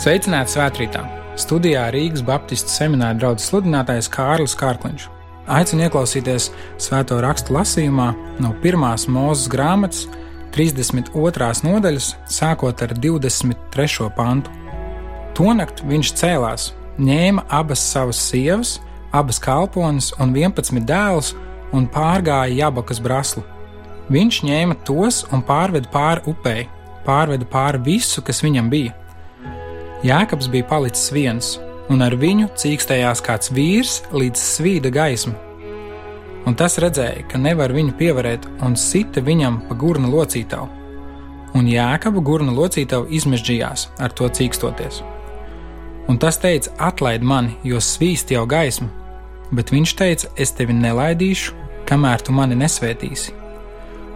Sveicināti svētkrītā! Studijā Rīgas Baptistu semināra draugs sludinātājs Kārlis Kārkliņš. Aicinu ieklausīties svēto rakstu lasījumā no 1. mūzes grāmatas, 32. nodaļas, sākot ar 23. pantu. Tonakt viņš cēlās, ņēma abas savas sievas, abas kalpones un 11 dēlus un pārgāja Jabakas braslu. Viņš ņēma tos un pārveda pāri upei, pārveda pāri visu, kas viņam bija Jēkabs bija palicis viens, un ar viņu cīkstējās kāds vīrs līdz svīda gaisma. Un tas redzēja, ka nevar viņu pievarēt, un sita viņam pa gurnu locītavu. Un Jēkaba gurnu locītavu izmežģījās ar to cīkstoties. Un tas teica: Atlaid mani, jo svīst jau gaisma, bet viņš teica: Es tevi nelaidīšu, kamēr tu mani nesvētīsi.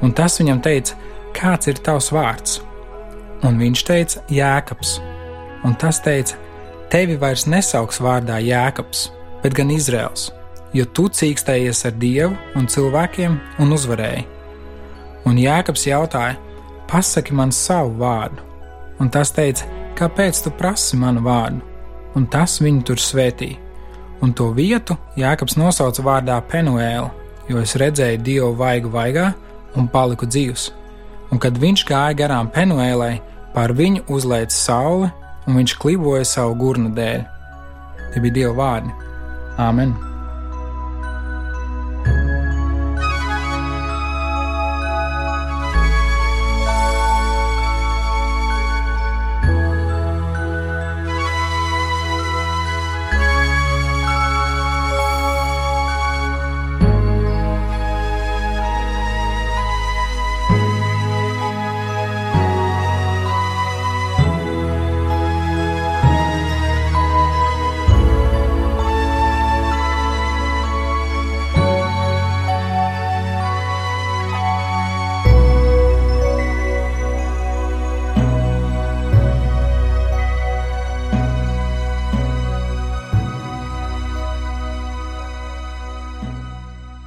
Un tas viņam teica: Kāds ir tavs vārds? Un viņš teica: Jēkabs un tas teica: Tevi vairs nesauks vārdā Jēkabs, bet gan Izraels, jo tu cīkstējies ar Dievu un cilvēkiem un uzvarēji. Un Jēkabs jautāja: Pasaki man savu vārdu, un tas teica: Kāpēc tu prasi manu vārdu? Un tas viņu tur svētīja. Un to vietu Jēkabs nosauca vārdā Penuēlu, jo es redzēju Dievu vaigu vaigā un paliku dzīvs. Un kad viņš gāja garām Penuēlai, pār viņu uzlēca saule un viņš kliboja savu gurnu dēļ. Tie bija Dieva vārdi. Āmen!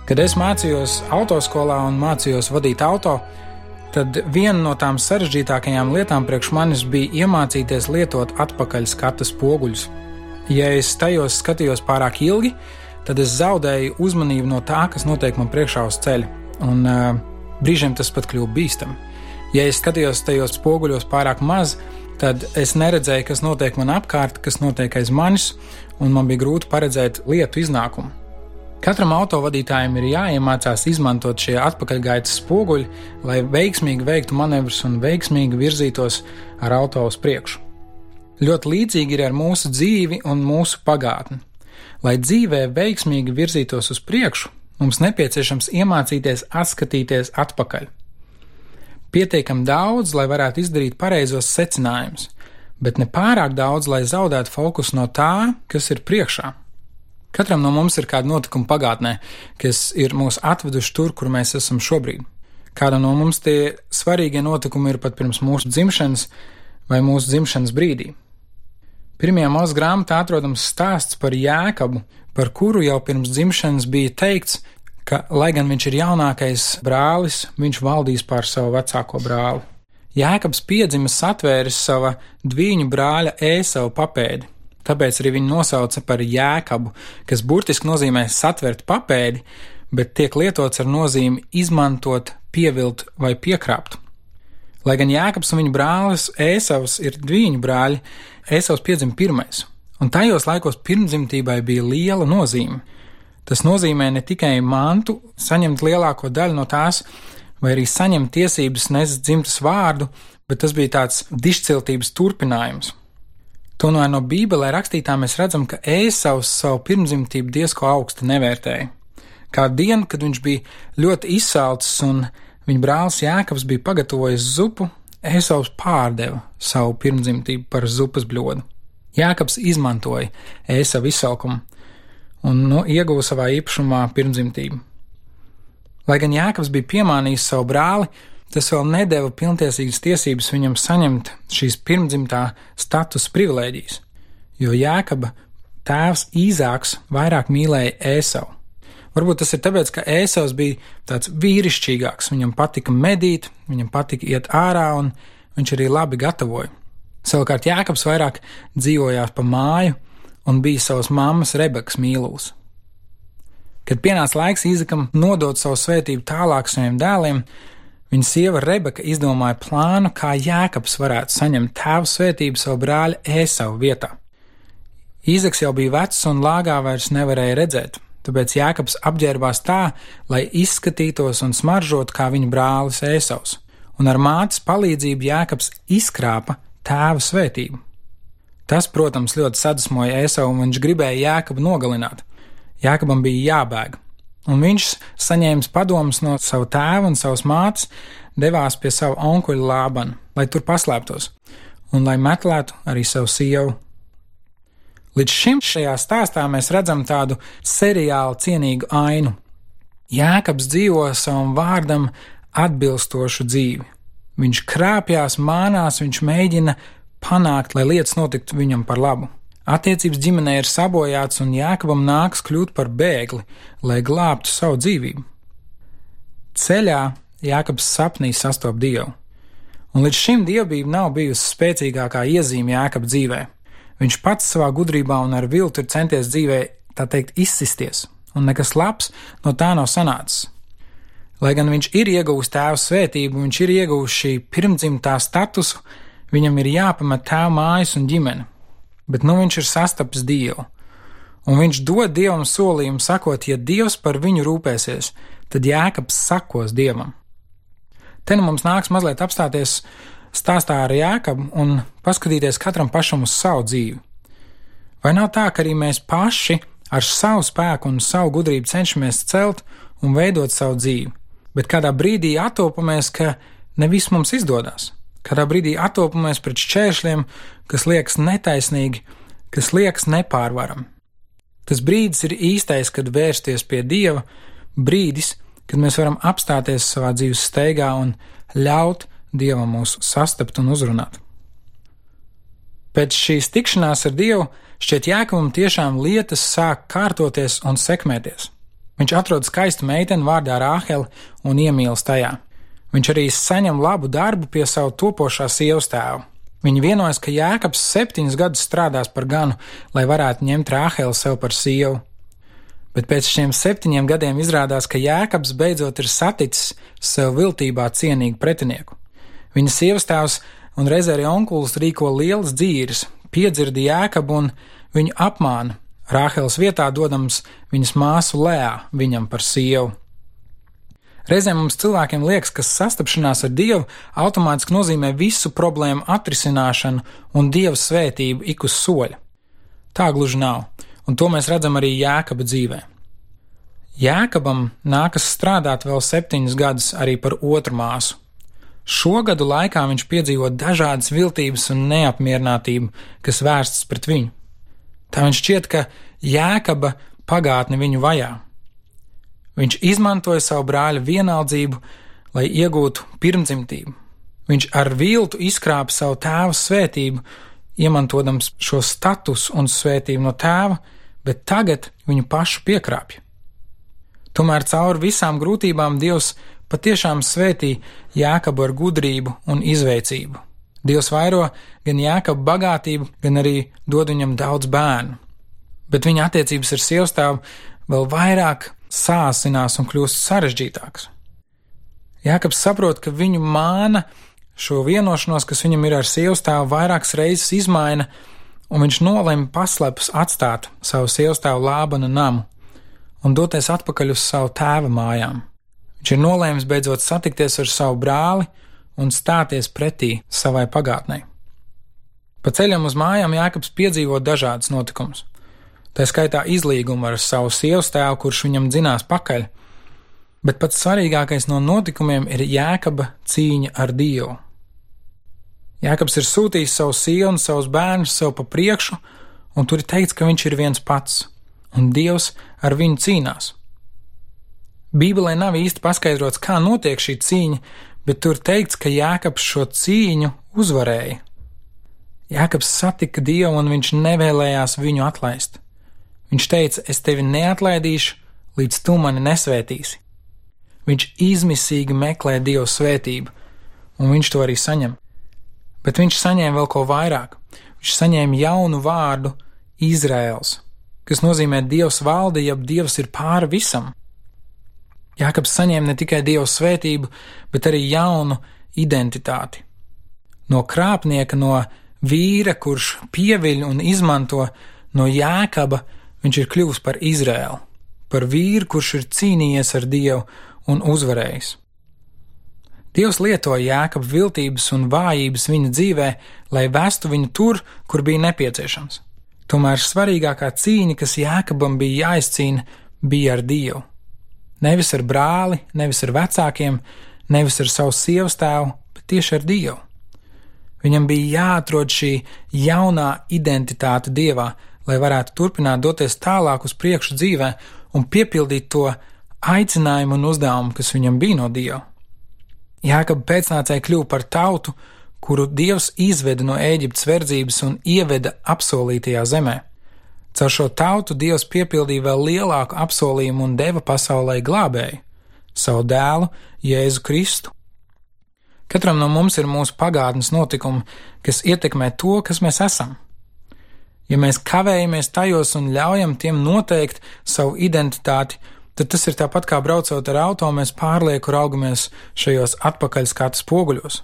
Kad es mācījos autoskolā un mācījos vadīt auto, tad viena no tām sarežģītākajām lietām priekš manis bija iemācīties lietot atpakaļ skatu spoguļus. Ja es tajos skatījos pārāk ilgi, tad es zaudēju uzmanību no tā, kas notiek man priekšā uz ceļa, un uh, brīžiem tas pat kļuva bīstami. Ja es skatījos tajos spoguļos pārāk maz, tad es neredzēju, kas notiek man apkārt, kas notiek aiz manis, un man bija grūti paredzēt lietu iznākumu. Katram autovadītājam ir jāiemācās izmantot šie atpakaļgaitas spoguļi, lai veiksmīgi veiktu manevrus un veiksmīgi virzītos ar auto uz priekšu. Ļoti līdzīgi ir ar mūsu dzīvi un mūsu pagātni. Lai dzīvē veiksmīgi virzītos uz priekšu, mums nepieciešams iemācīties atskatīties atpakaļ. Pietiekami daudz, lai varētu izdarīt pareizos secinājumus, bet ne pārāk daudz, lai zaudētu fokusu no tā, kas ir priekšā. Katram no mums ir kāda notikuma pagātnē, kas ir mūs atveduši tur, kur mēs esam šobrīd. Kādam no mums tie svarīgie notikumi ir pat pirms mūsu dzimšanas vai mūsu dzimšanas brīdī. Pirmajā mūsu grāmatā atrodams stāsts par Jēkabu, par kuru jau pirms dzimšanas bija teikts, ka, lai gan viņš ir jaunākais brālis, viņš valdīs pār savu vecāko brāli. Jēkabs piedzimis atvēris sava dviņu brāļa ēsavu papēdi, Tāpēc arī viņu nosauca par jēkabu, kas burtiski nozīmē satvert papēdi, bet tiek lietots ar nozīmi izmantot, pievilt vai piekrāpt. Lai gan Jēkabs un viņa brālis Ēsavs ir divi brāļi, Ēsavs piedzima pirmais, un tajos laikos pirmdzimtībai bija liela nozīme. Tas nozīmē ne tikai mantu, saņemt lielāko daļu no tās, vai arī saņemt tiesības nest dzimtas vārdu, bet tas bija tāds dišciltības turpinājums. Tomēr no Bībelē rakstītā mēs redzam, ka Ēsaus savu pirmzimtību diezko augstu nevērtēja. Kā dienu, kad viņš bija ļoti izsalcis un viņa brālis Jēkabs bija pagatavojis zupu, Ēsaus pārdeva savu pirmzimtību par zupas bļodu. Jēkabs izmantoja Ēsavu izsalkumu un nu, ieguva savā īpašumā pirmzimtību. Lai gan Jēkabs bija piemānījis savu brāli, Tas vēl nedēva pilntiesīgas tiesības viņam saņemt šīs pirmdzimtā status privilēģijas, jo Jēkaba tēvs Īzāks vairāk mīlēja Ēsavu. Varbūt tas ir tāpēc, ka Ēsavs bija tāds vīrišķīgāks, viņam patika medīt, viņam patika iet ārā un viņš arī labi gatavoja. Savukārt Jēkabs vairāk dzīvojās pa māju un bija savas mammas Rebekas mīlūs. Kad pienāca laiks Īzakam nodot savu svētību tālāk saviem dēliem, viņa sieva Rebeka izdomāja plānu, kā Jēkabs varētu saņemt tēva svētību savu brāļa Ēsavu vietā. Īzaks jau bija vecs un lāgā vairs nevarēja redzēt, tāpēc Jēkabs apģērbās tā, lai izskatītos un smaržotu kā viņa brālis Ēsavs, un ar mātes palīdzību Jēkabs izkrāpa tēva svētību. Tas, protams, ļoti sadusmoja Ēsavu, un viņš gribēja Jēkabu nogalināt. Jēkabam bija jābēg, un viņš, saņēmis padomus no sava tēva un savas mātes, devās pie sava onkuļa Lābana, lai tur paslēptos, un lai meklētu arī savu sievu Līdz šim šajā stāstā mēs redzam tādu seriālu cienīgu ainu. Jēkabs dzīvo savam vārdam atbilstošu dzīvi. Viņš krāpjas, mānās, viņš mēģina panākt, lai lietas notiktu viņam par labu. Attiecības ģimenē ir sabojāts, un Jēkabam nāks kļūt par bēgli, lai glābtu savu dzīvību. Ceļā Jēkabs sapnī sastop Dievu, un līdz šim dievbijība nav bijusi spēcīgākā iezīme Jēkabā dzīvēm. Viņš pats savā gudrībā un ar viltu ir centies dzīvē, tā teikt, izsisties, un nekas labs no tā nav sanācis. Lai gan viņš ir ieguvis tēva svētību, viņš ir ieguvis šī pirmdzimtā statusu, viņam ir jāpamet tēva mājas un ģimene, bet nu viņš ir sastapis Dievu. Un viņš dod Dievam solījumu, sakot, ja Dievs par viņu rūpēsies, tad Jēkabs sakos Dievam. Te nu mums nāks mazliet apstāties stāstā ar Jēkabu un paskatīties katram pašam uz savu dzīvi. Vai nav tā, ka arī mēs paši ar savu spēku un savu gudrību cenšamies celt un veidot savu dzīvi, bet kādā brīdī atopamies, ka ne viss mums izdodas? Kādā brīdī atopamies pret šķēršļiem, kas liekas netaisnīgi, kas liekas nepārvarami. Tas brīdis ir īstais, kad vērsties pie Dieva, brīdis, kad mēs varam apstāties savā dzīves steigā un ļaut Dievam mūs sastapt un uzrunāt. Pēc šīs tikšanās ar Dievu šķiet Jēkabam tiešām lietas sāk kārtoties un sekmēties. Viņš atrod skaistu meiteni vārdā Rāheli un iemīlas tajā. Viņš arī saņem labu darbu pie savu topošā sievas tēva. Viņi vienojas, ka Jēkabs septiņus gadus strādās par ganu, lai varētu ņemt Rāheli sev par sievu. Bet pēc šiem septiņiem gadiem izrādās, ka Jēkabs beidzot ir saticis sev viltībā cienīgu pretinieku. Viņa sievas tēvs un reizē arī onkulis rīko lielas dzīves, piedzirdi jēkabu un viņu apmāna, Rāhels vietā dodams viņas māsu Lēā viņam par sievu. Reizēm mums cilvēkiem liekas, ka sastapšanās ar Dievu automātiski nozīmē visu problēmu atrisināšanu un Dieva svētību ik uz soļa. Tā gluži nav, un to mēs redzam arī Jēkaba dzīvē. Jēkabam nākas strādāt vēl septiņus gadus arī par otru māsu, Šo gadu laikā viņš piedzīvo dažādas viltības un neapmierinātību, kas vērstas pret viņu. Tā viņš šķiet, ka jēkaba pagātne viņu vajā. Viņš izmantoja savu brāļa vienaldzību, lai iegūtu pirmdzimtību. Viņš ar viltu izkrāpa savu tēva svētību, iemantojams šo statusu un svētību no tēva, bet tagad viņu pašu piekrāpja. Tomēr cauri visām grūtībām Dievs patiešām svētī Jēkabu ar gudrību un izveicību. Dievs vairo gan Jēkabu bagātību, gan arī dod viņam daudz bērnu. Bet viņa attiecības ar sievstāvu vēl vairāk sāsinās un kļūst sarežģītākas. Jēkabs saprot, ka viņu māna šo vienošanos, kas viņam ir ar sievstāvu, vairākas reizes izmaina, un viņš nolēma paslēpus atstāt savu sievstāvu Lābana namu un doties atpakaļ uz savu tēva mājām. Viņš ir nolēmis beidzot satikties ar savu brāli un stāties pretī savai pagātnē. Pa ceļam uz mājām Jānis piedzīvo dažādas notikumus. Tā skaitā izlīgumu ar savu sievas tēvu, kurš viņam dzinās pakaļ, bet pats svarīgākais no notikumiem ir Jēkaba cīņa ar Dievu. Jēkabs ir sūtījis savu sievu un savus bērnus sev pa priekšu, un tur ir teikts, ka viņš ir viens pats, un Dievs ar viņu cīnās. Bībelē nav īsti paskaidrots, kā notiek šī cīņa, bet tur teikts, ka Jēkabs šo cīņu uzvarēja. Jēkabs satika Dievu un viņš nevēlējās viņu atlaist. Viņš teica: Es tevi neatlaidīšu, līdz tu mani nesvētīsi. Viņš izmisīgi meklē Dieva svētību, un viņš to arī saņem. Bet viņš saņēma vēl ko vairāk. Viņš saņēma jaunu vārdu Izraels, kas nozīmē Dievs valde, jeb Dievs ir pāri visam. Jākabs saņēma ne tikai Dieva svētību, bet arī jaunu identitāti. No krāpnieka, no vīra, kurš pieviļ un izmanto no jēkaba, viņš ir kļuvis par Izrēlu, par vīru, kurš ir cīnījies ar Dievu un uzvarējis. Dievs lietoja jēkabu viltības un vājības viņa dzīvē, lai vestu viņu tur, kur bija nepieciešams. Tomēr svarīgākā cīņa, kas jēkabam bija jāizcīna, bija ar Dievu. Nevis ar brāli, nevis ar vecākiem, nevis ar savu sievas tēvu, bet tieši ar Dievu. Viņam bija jāatrod šī jaunā identitāte Dievā, lai varētu turpināt doties tālāk uz priekšu dzīvē un piepildīt to aicinājumu un uzdevumu, kas viņam bija no Dieva. Jākab pēcnācēji kļuva par tautu, kuru Dievs izveda no Ēģiptes verdzības un ieveda apsolītajā zemē. Caur šo tautu Dievs piepildīja vēl lielāku apsolījumu un deva pasaulē glābēju - savu dēlu, Jēzu Kristu. Katram no mums ir mūsu pagātnes notikumi, kas ietekmē to, kas mēs esam. Ja mēs kavējamies tajos un ļaujam tiem noteikt savu identitāti, tad tas ir tāpat kā braucot ar auto, mēs pārlieku raugamies šajos atpakaļskatu spoguļos.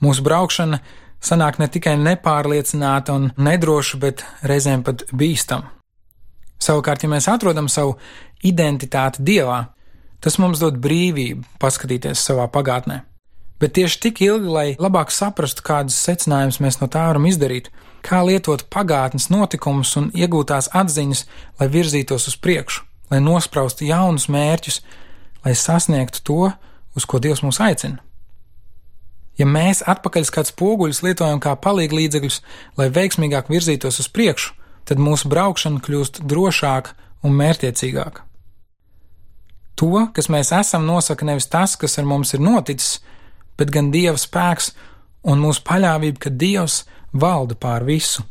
Mūsu braukšana sanāk ne tikai nepārliecināta un nedroša, bet reizēm pat bīstama. Savukārt, ja mēs atrodam savu identitāti Dievā, tas mums dod brīvību paskatīties savā pagātnē. Bet tieši tik ilgi, lai labāk saprastu, kādus secinājumus mēs no tā varam izdarīt, kā lietot pagātnes notikumus un iegūtās atziņas, lai virzītos uz priekšu, lai nospraustu jaunus mērķus, lai sasniegtu to, uz ko Dievs mūs aicina. Ja mēs atpakaļskats poguļus lietojam kā palīglīdzekļus, lai veiksmīgāk virzītos uz priekšu, tad mūsu braukšana kļūst drošāka un mērķiecīgāka. To, kas mēs esam, nosaka nevis tas, kas ar mums ir noticis, bet gan Dieva spēks un mūsu paļāvība, ka Dievs valda pār visu.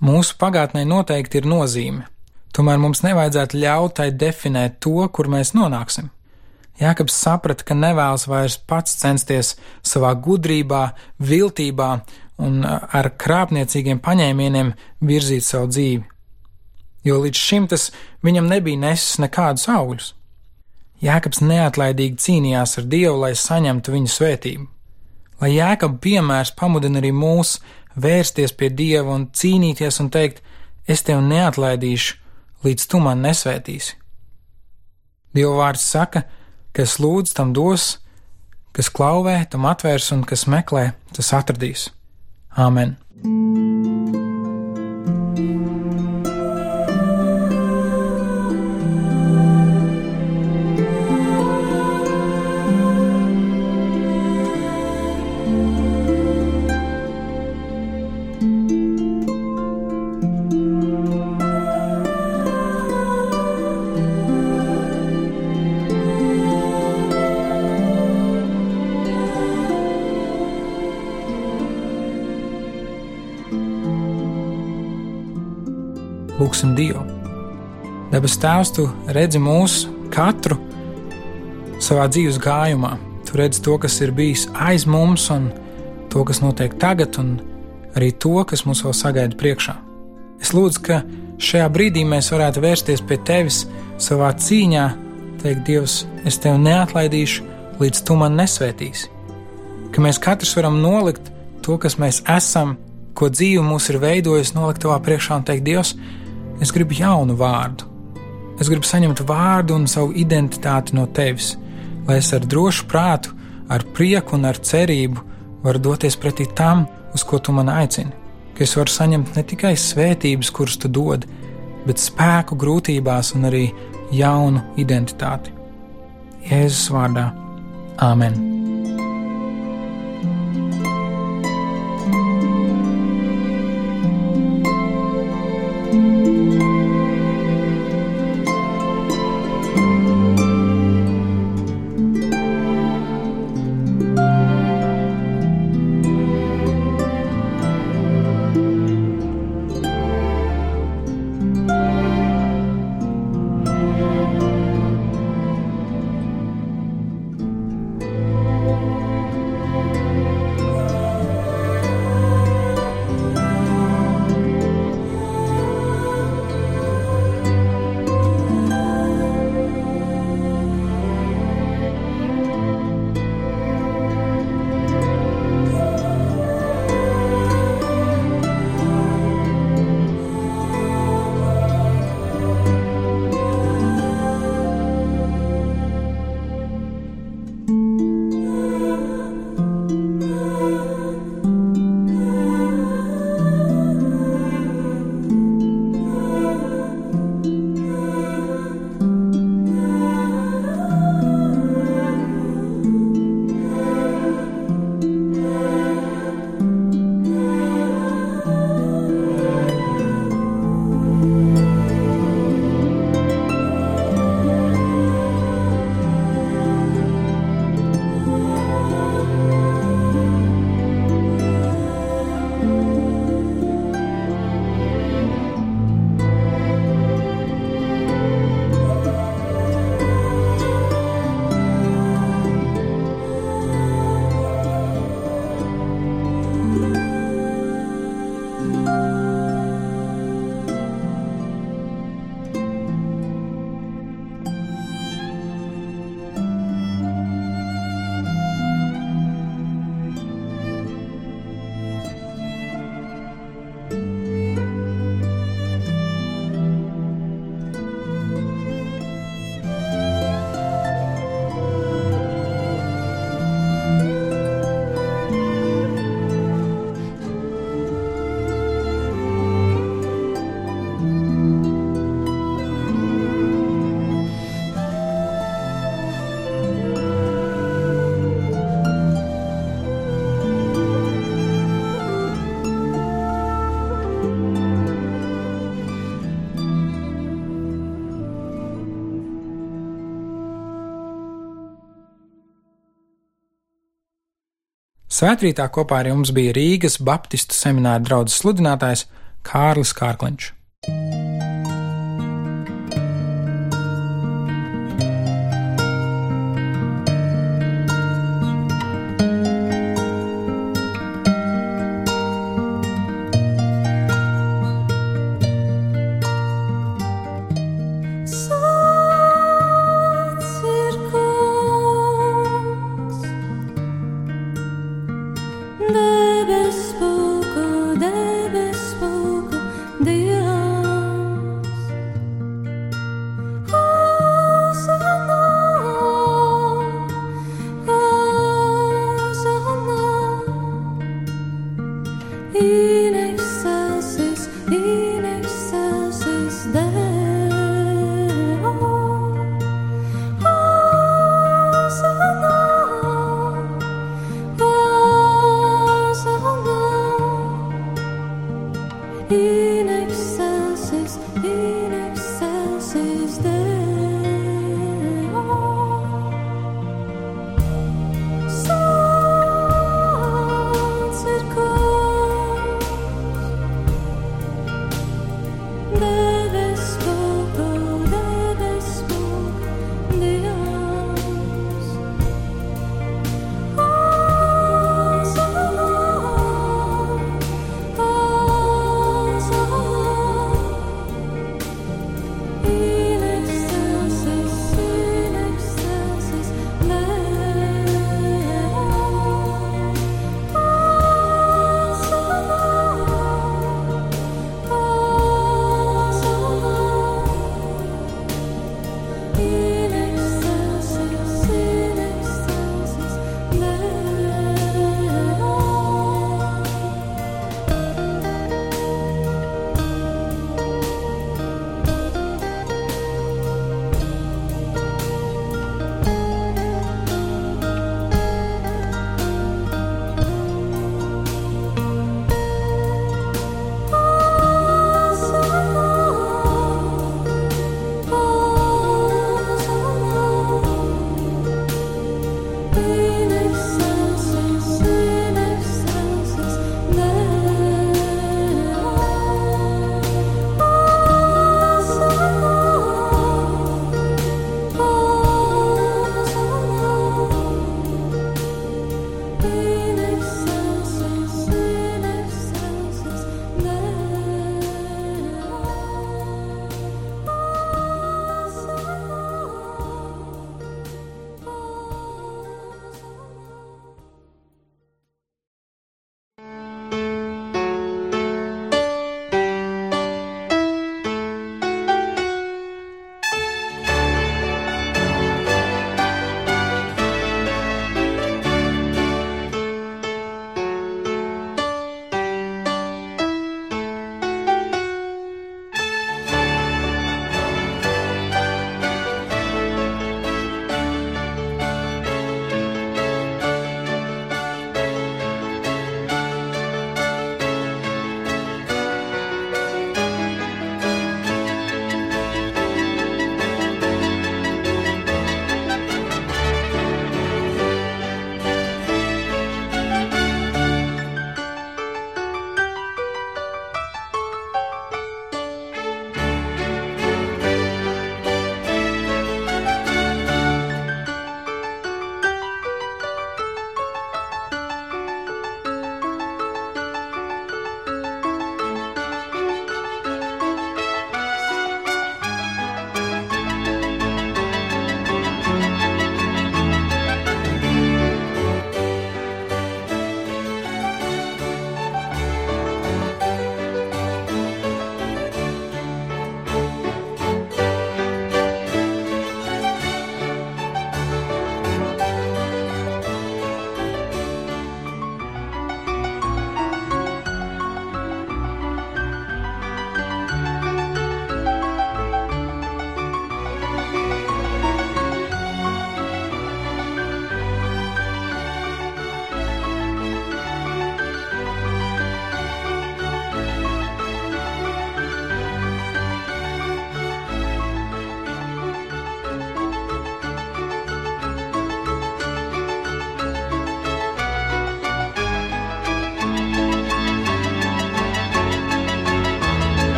Mūsu pagātnē noteikti ir nozīme, tomēr mums nevajadzētu ļaut tai definēt to, kur mēs nonāksim. Jākabs saprata, ka nevēlas vairs pats censties savā gudrībā, viltībā un ar krāpniecīgiem paņēmieniem virzīt savu dzīvi, jo līdz šim tas viņam nebija nesis nekādus augļus. Jēkabs neatlaidīgi cīnījās ar Dievu, lai saņemtu viņa svētību. Lai Jēkabs piemērs pamudina arī mūs vērsties pie Dieva un cīnīties un teikt: Es tevi neatlaidīšu, līdz tu man nesvētīsi. Dieva vārds saka, ka Kas lūdz, tam dos, kas klauvē, tam atvērs, un kas meklē, tas atradīs. Āmen! Lūgsim Dievu. Debes Tēvs, tu redzi mūsu katru savā dzīves gājumā. Tu redzi to, kas ir bijis aiz mums, un to, kas notiek tagad, un arī to, kas mums vēl sagaida priekšā. Es lūdzu, ka šajā brīdī mēs varētu vērsties pie Tevis savā cīņā, teikt, Dievs, es Tevi neatlaidīšu, līdz Tu man nesvētīsi. Ka mēs katrs varam nolikt to, kas mēs esam, ko dzīve mūs ir veidojusi, nolikt Tavā priekšā un teikt, Dievs, Es gribu jaunu vārdu. Es gribu saņemt vārdu un savu identitāti no tevis, lai es ar drošu prātu, ar prieku un ar cerību varu doties pretī tam, uz ko tu man aicini. Ka es varu saņemt ne tikai svētības, kuras tu dod, bet spēku grūtībās un arī jaunu identitāti. Jēzus vārdā Āmen! Svētrītā kopā ar jums bija Rīgas Baptistu semināra draugs sludinātājs Kārlis Kārkliņš.